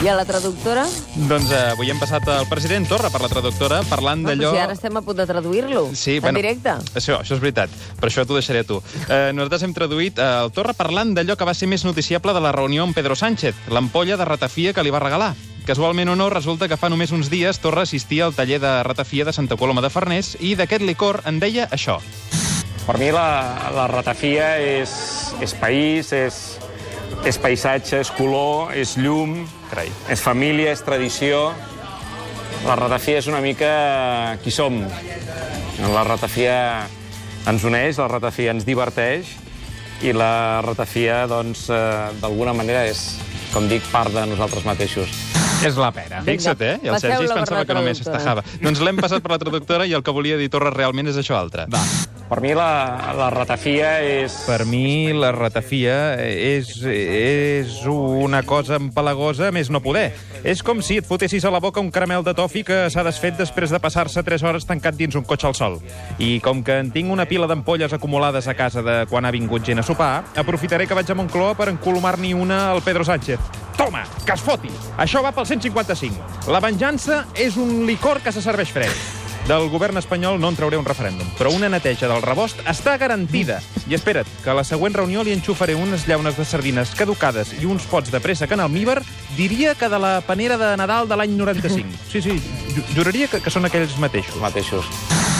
I a la traductora? Doncs eh, avui hem passat el president Torra per la traductora parlant No, d'allò... si ara estem a punt de traduir-lo. Sí, en directe. Això, això és veritat, però això t'ho deixaré a tu. Eh, nosaltres hem traduït eh, el Torra parlant d'allò que va ser més noticiable de la reunió amb Pedro Sánchez, l'ampolla de ratafia que li va regalar. Casualment o no, resulta que fa només uns dies Torra assistia al taller de ratafia de Santa Coloma de Farners i d'aquest licor en deia això. Per mi la, la ratafia és, és país, és, és paisatge, és color, és llum, Carai. és família, és tradició. La ratafia és una mica qui som. La ratafia ens uneix, la ratafia ens diverteix i la ratafia, doncs, eh, d'alguna manera és, com dic, part de nosaltres mateixos. És la pera. Fixa't, eh? I el Sergi pensava que només s'estajava. Doncs l'hem passat per la traductora i el que volia dir Torra realment és això altre. Va. Per mi la, la ratafia és... Per mi, la ratafia és, és una cosa empalagosa més no poder. És com si et fotessis a la boca un caramel de tofi que s'ha desfet després de passar-se 3 hores tancat dins un cotxe al sol. I com que en tinc una pila d'ampolles acumulades a casa de quan ha vingut gent a sopar, aprofitaré que vaig a Moncloa per encolomar-n'hi una al Pedro Sánchez. Toma, que es foti! Això va pel 155. La venjança és un licor que se serveix fred. Del govern espanyol no en trauré un referèndum, però una neteja del rebost està garantida. I espera't, que a la següent reunió li enxufaré unes llaunes de sardines caducades i uns pots de pressa en almíbar, diria que de la panera de Nadal de l'any 95. Sí, sí, ju- juraria que, que són aquells mateixos. mateixos.